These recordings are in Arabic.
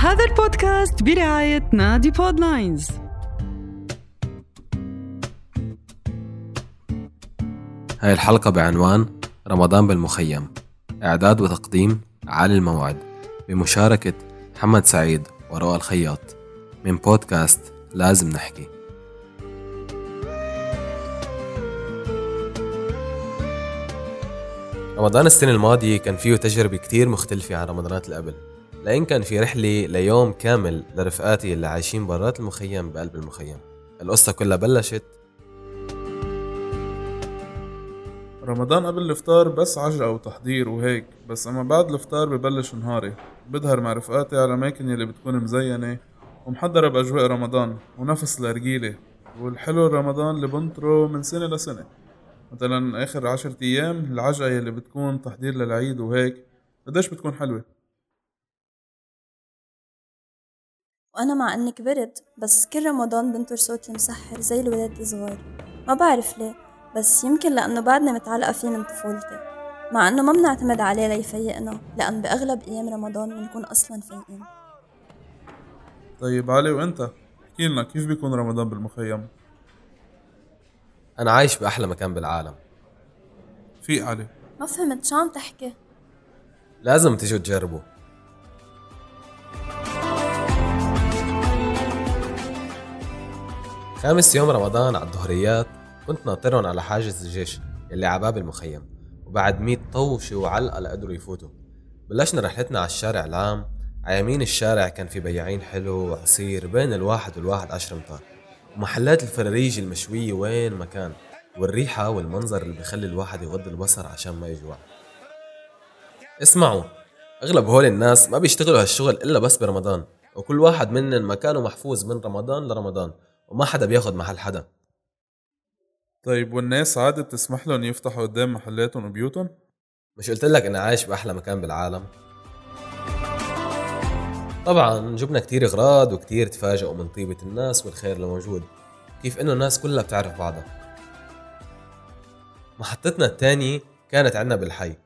هذا البودكاست برعاية نادي بودلاينز هاي الحلقة بعنوان رمضان بالمخيم إعداد وتقديم علي الموعد بمشاركة محمد سعيد وروى الخياط. من بودكاست لازم نحكي. رمضان السنة الماضية كان فيه تجربة كتير مختلفة عن رمضانات اللي قبل. لأن كان في رحلة ليوم كامل لرفقاتي اللي عايشين برات المخيم بقلب المخيم. القصة كلها بلشت. رمضان قبل الإفطار بس عجقة وتحضير وهيك بس أما بعد الإفطار ببلش نهاري. بظهر مع رفقاتي على الأماكن يلي بتكون مزينة ومحضرة بأجواء رمضان ونفس الأرجيلة والحلو رمضان اللي بنطره من سنة لسنة. مثلا آخر عشرة أيام العجقة يلي بتكون تحضير للعيد وهيك قديش بتكون حلوة؟ وأنا مع إني كبرت بس كل رمضان بنطر صوتي مسحر زي الولاد الصغار. ما بعرف ليه بس يمكن لأنه بعدني متعلقة فيه من طفولتي. مع إنه ما بنعتمد عليه ليفيقنا لأن بأغلب أيام رمضان بنكون أصلا فايقين. طيب علي وأنت؟ احكي لنا كيف بيكون رمضان بالمخيم؟ أنا عايش بأحلى مكان بالعالم. في علي. ما فهمت شو عم تحكي؟ لازم تيجوا تجربوا خامس يوم رمضان على الظهريات كنت ناطرهم على حاجز الجيش اللي على باب المخيم وبعد مية طوشة وعلقة لقدروا يفوتوا. بلشنا رحلتنا على الشارع العام. على يمين الشارع كان في بياعين حلو وعصير بين الواحد والواحد عشر أمتار. ومحلات الفراريج المشوية وين ما كان والريحة والمنظر اللي بخلي الواحد يغض البصر عشان ما يجوع. اسمعوا أغلب هول الناس ما بيشتغلوا هالشغل إلا بس برمضان وكل واحد منن مكانه محفوظ من رمضان لرمضان. وما حدا بياخد محل حدا. طيب والناس عادة بتسمح لهم يفتحوا قدام محلاتهم وبيوتهم؟ مش قلت لك أنا عايش باحلى مكان بالعالم؟ طبعا جبنا كتير إغراض وكتير تفاجئوا من طيبة الناس والخير الموجود كيف إنه الناس كلها بتعرف بعضها؟ محطتنا الثانية كانت عنا بالحي.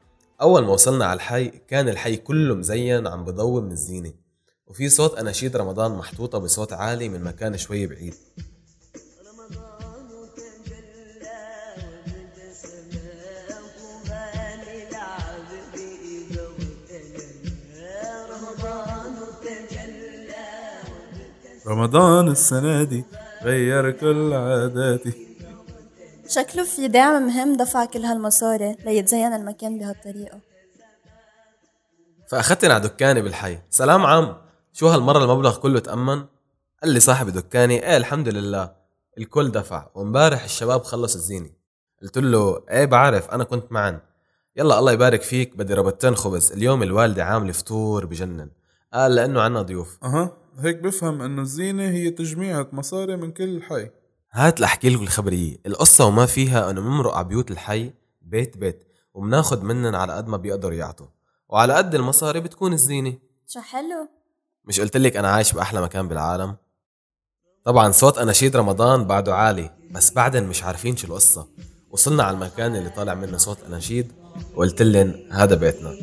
أول ما وصلنا على الحي كان الحي كله مزين عم بضوي من الزينة. وفي صوت أناشيد رمضان محطوطة بصوت عالي من مكان شوي بعيد. رمضان السنة دي غير كل عاداتي. شكله في دعم مهم دفع كل هالمصاري ليتزين المكان بهالطريقة. فأخذتني على دكاني بالحي. سلام عم. شو هالمرة المبلغ كله تأمن؟ قال لي صاحب دكاني إيه الحمد لله الكل دفع وامبارح الشباب خلص الزينة. قلت له إيه بعرف أنا كنت معن يلا الله يبارك فيك بدي ربطتين خبز. اليوم الوالدة عاملة فطور بجنن. قال لأنه عنا ضيوف. أها هيك بفهم إنه الزينة هي تجميعة مصاري من كل حي. هات لأحكي لكم الخبرية. القصة وما فيها إنه بنمرق على بيوت الحي بيت بيت. وبناخد منن على قد ما بيقدروا يعطوا. وعلى قد المصاري بتكون الزينة. شو حلو؟ مش قلت لك أنا عايش بأحلى مكان بالعالم؟ طبعا صوت أناشيد رمضان بعده عالي بس بعدين مش عارفين شو القصة. وصلنا على المكان اللي طالع منه صوت أناشيد وقلت لهم هذا بيتنا.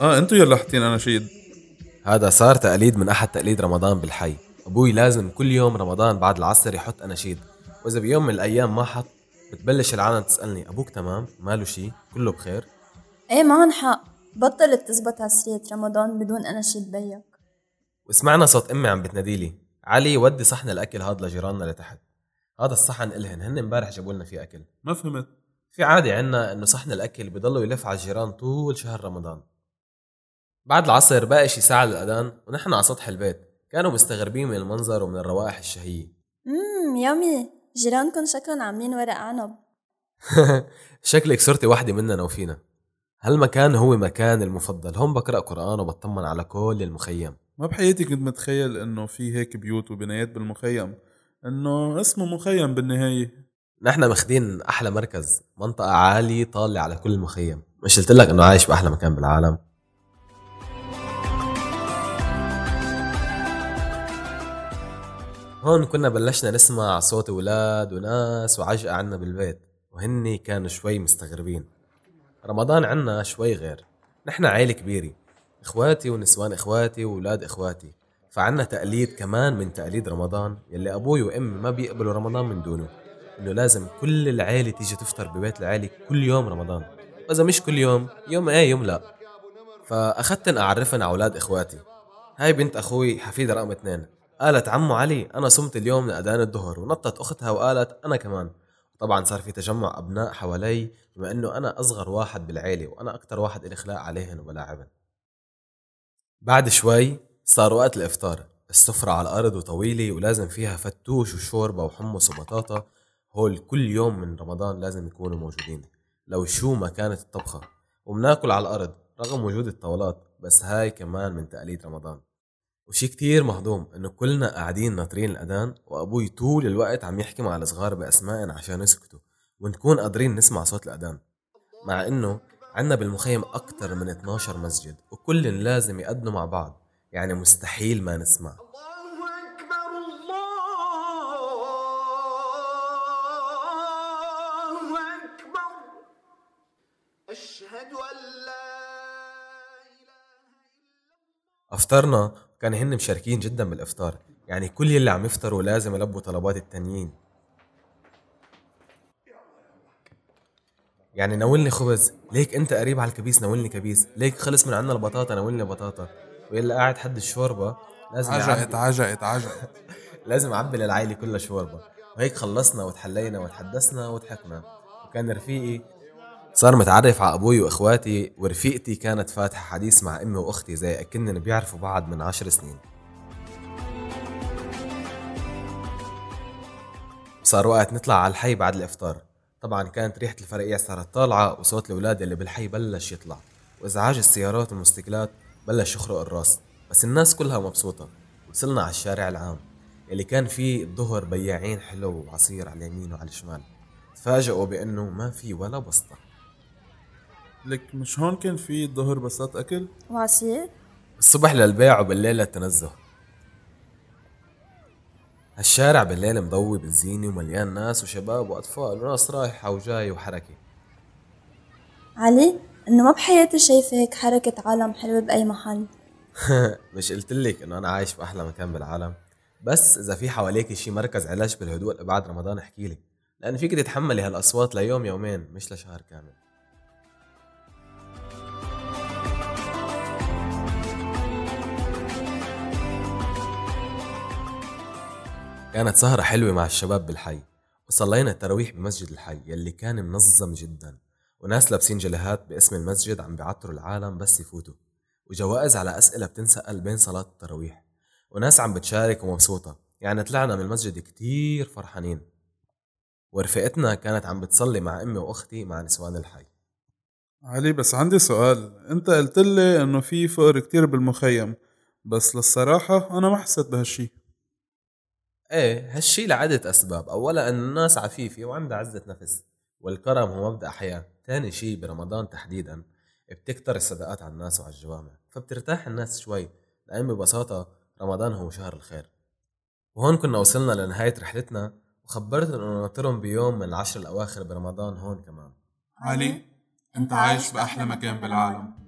آه انتو يلا حاطين أناشيد. هذا صار تقليد من أحد تقليد رمضان بالحي. أبوي لازم كل يوم رمضان بعد العصر يحط أناشيد. وإذا بيوم من الأيام ما حط بتبلش العالم تسألني أبوك تمام؟ ماله شي؟ كله بخير؟ إيه معن حق. بطلت تزبط عصرية رمضان بدون أناشيد بيك. وسمعنا صوت أمي عم بتناديلي علي ودي صحن الأكل هذا لجيراننا لتحت. هذا الصحن إلهن هن امبارح جابوا لنا فيه أكل. ما فهمت. في عادة عنا إنه صحن الأكل بضلوا يلف على الجيران طول شهر رمضان. بعد العصر باقي شي ساعة للأذان ونحن على سطح البيت. كانوا مستغربين من المنظر ومن الروائح الشهية. مم يامي جيرانكم شكلهم عاملين ورق عنب. شكلك صرتي وحدة مننا وفينا. هالمكان هو مكان المفضل؟ هون بقرأ قرآن وبطمن على كل المخيم. ما بحياتي كنت متخيل إنه في هيك بيوت وبنايات بالمخيم. إنه اسمه مخيم بالنهاية. نحن ماخدين أحلى مركز. منطقة عالية طالة على كل المخيم. مش قلت لك إنه عايش بأحلى مكان بالعالم؟ هون كنا بلشنا نسمع صوت أولاد وناس وعجقة عنا بالبيت وهني كانوا شوي مستغربين. رمضان عنا شوي غير نحن عيلة كبيرة إخواتي ونسوان إخواتي وأولاد إخواتي فعنا تقليد كمان من تقليد رمضان يلي أبوي وأمي ما بيقبلوا رمضان من دونه إنه لازم كل العيلة تيجي تفطر ببيت العيلة كل يوم رمضان. وإذا مش كل يوم يوم إيه يوم لا. فأخذتن أعرفن على أولاد إخواتي. هاي بنت أخوي حفيدة رقم اثنين. قالت عمو علي أنا صمت اليوم لأذان الظهر. ونطت أختها وقالت أنا كمان. طبعا صار في تجمع أبناء حوالي بما إنه أنا أصغر واحد بالعيلة وأنا أكتر واحد إلي خلاق عليهن وبلاعبن بعد شوي صار وقت الإفطار. السفرة على الأرض وطويلة ولازم فيها فتوش وشوربة وحمص وبطاطا هول كل يوم من رمضان لازم يكونوا موجودين. لو شو ما كانت الطبخة. وبناكل على الأرض رغم وجود الطاولات بس هاي كمان من تقاليد رمضان. وشي كتير مهضوم انه كلنا قاعدين ناطرين الأذان وأبوي طول الوقت عم يحكي مع الصغار باسمائن عشان يسكتوا ونكون قادرين نسمع صوت الأذان. مع إنه عنا بالمخيم أكتر من 12 مسجد وكل لازم يأذنوا مع بعض يعني مستحيل ما نسمع. الله الله أشهد أن لا إله أفطرنا كان هن مشاركين جدا بالإفطار. يعني كل يلي عم يفطروا لازم يلبوا طلبات التانيين. يعني ناولني خبز. ليك أنت قريب على الكبيس ناولني كبيس. ليك خلص من عنا البطاطا ناولني بطاطا. واللي قاعد حد الشوربة. لازم عجقت عجقت عجقت. لازم اعبي للعائلة كلها شوربة. وهيك خلصنا وتحلينا وتحدثنا وضحكنا. وكان رفيقي صار متعرف على أبوي وإخواتي ورفيقتي كانت فاتحة حديث مع أمي وأختي زي اكنن بيعرفوا بعض من عشر سنين. صار وقت نطلع على الحي بعد الإفطار. طبعا كانت ريحة الفرقيع صارت طالعه وصوت الأولاد اللي بالحي بلش يطلع. وإزعاج السيارات والموتوسيكلات بلش يخرق الراس. بس الناس كلها مبسوطة. وصلنا على الشارع العام اللي كان فيه الظهر بياعين حلو وعصير على اليمين وعلى الشمال. تفاجئوا بأنه ما في ولا بسطة. لك مش هون كان في ظهر بسات أكل؟ وعصير الصبح للبيع وبالليل للتنزه. هالشارع بالليل مضوي بالزينة ومليان ناس وشباب وأطفال وناس رايحة وجاي وحركة. علي إنه ما بحياتي شايفة هيك حركة عالم حلوة بأي محل؟ مش قلتلك إنه أنا عايش بأحلى مكان بالعالم. بس إذا في حواليك شي مركز علاج بالهدوء بعد رمضان احكيلي لأن فيك تتحملي هالأصوات ليوم يومين مش لشهر كامل. كانت سهرة حلوة مع الشباب بالحي وصلينا التراويح بمسجد الحي يلي كان منظم جدا وناس لابسين جلهات باسم المسجد عم بيعطروا العالم بس يفوتوا وجوائز على أسئلة بتنسأل بين صلاة التراويح وناس عم بتشارك ومبسوطة يعني طلعنا من المسجد كتير فرحانين. ورفقتنا كانت عم بتصلي مع أمي وأختي مع نسوان الحي. علي بس عندي سؤال أنت قلت لي إنه في فقر كتير بالمخيم بس للصراحة أنا ما حسيت بهالشي. إيه هالشي لعدة أسباب. أولا أن الناس عفيفة وعندها عزة نفس والكرم هو مبدأ حياة. تاني شي برمضان تحديدا بتكتر الصدقات على الناس وعلى الجوامع. فبترتاح الناس شوي لأن ببساطة رمضان هو شهر الخير. وهون كنا وصلنا لنهاية رحلتنا وخبرت إنه ناطرهم بيوم من العشر الأواخر برمضان هون كمان. علي أنت عايش بأحلى مكان بالعالم.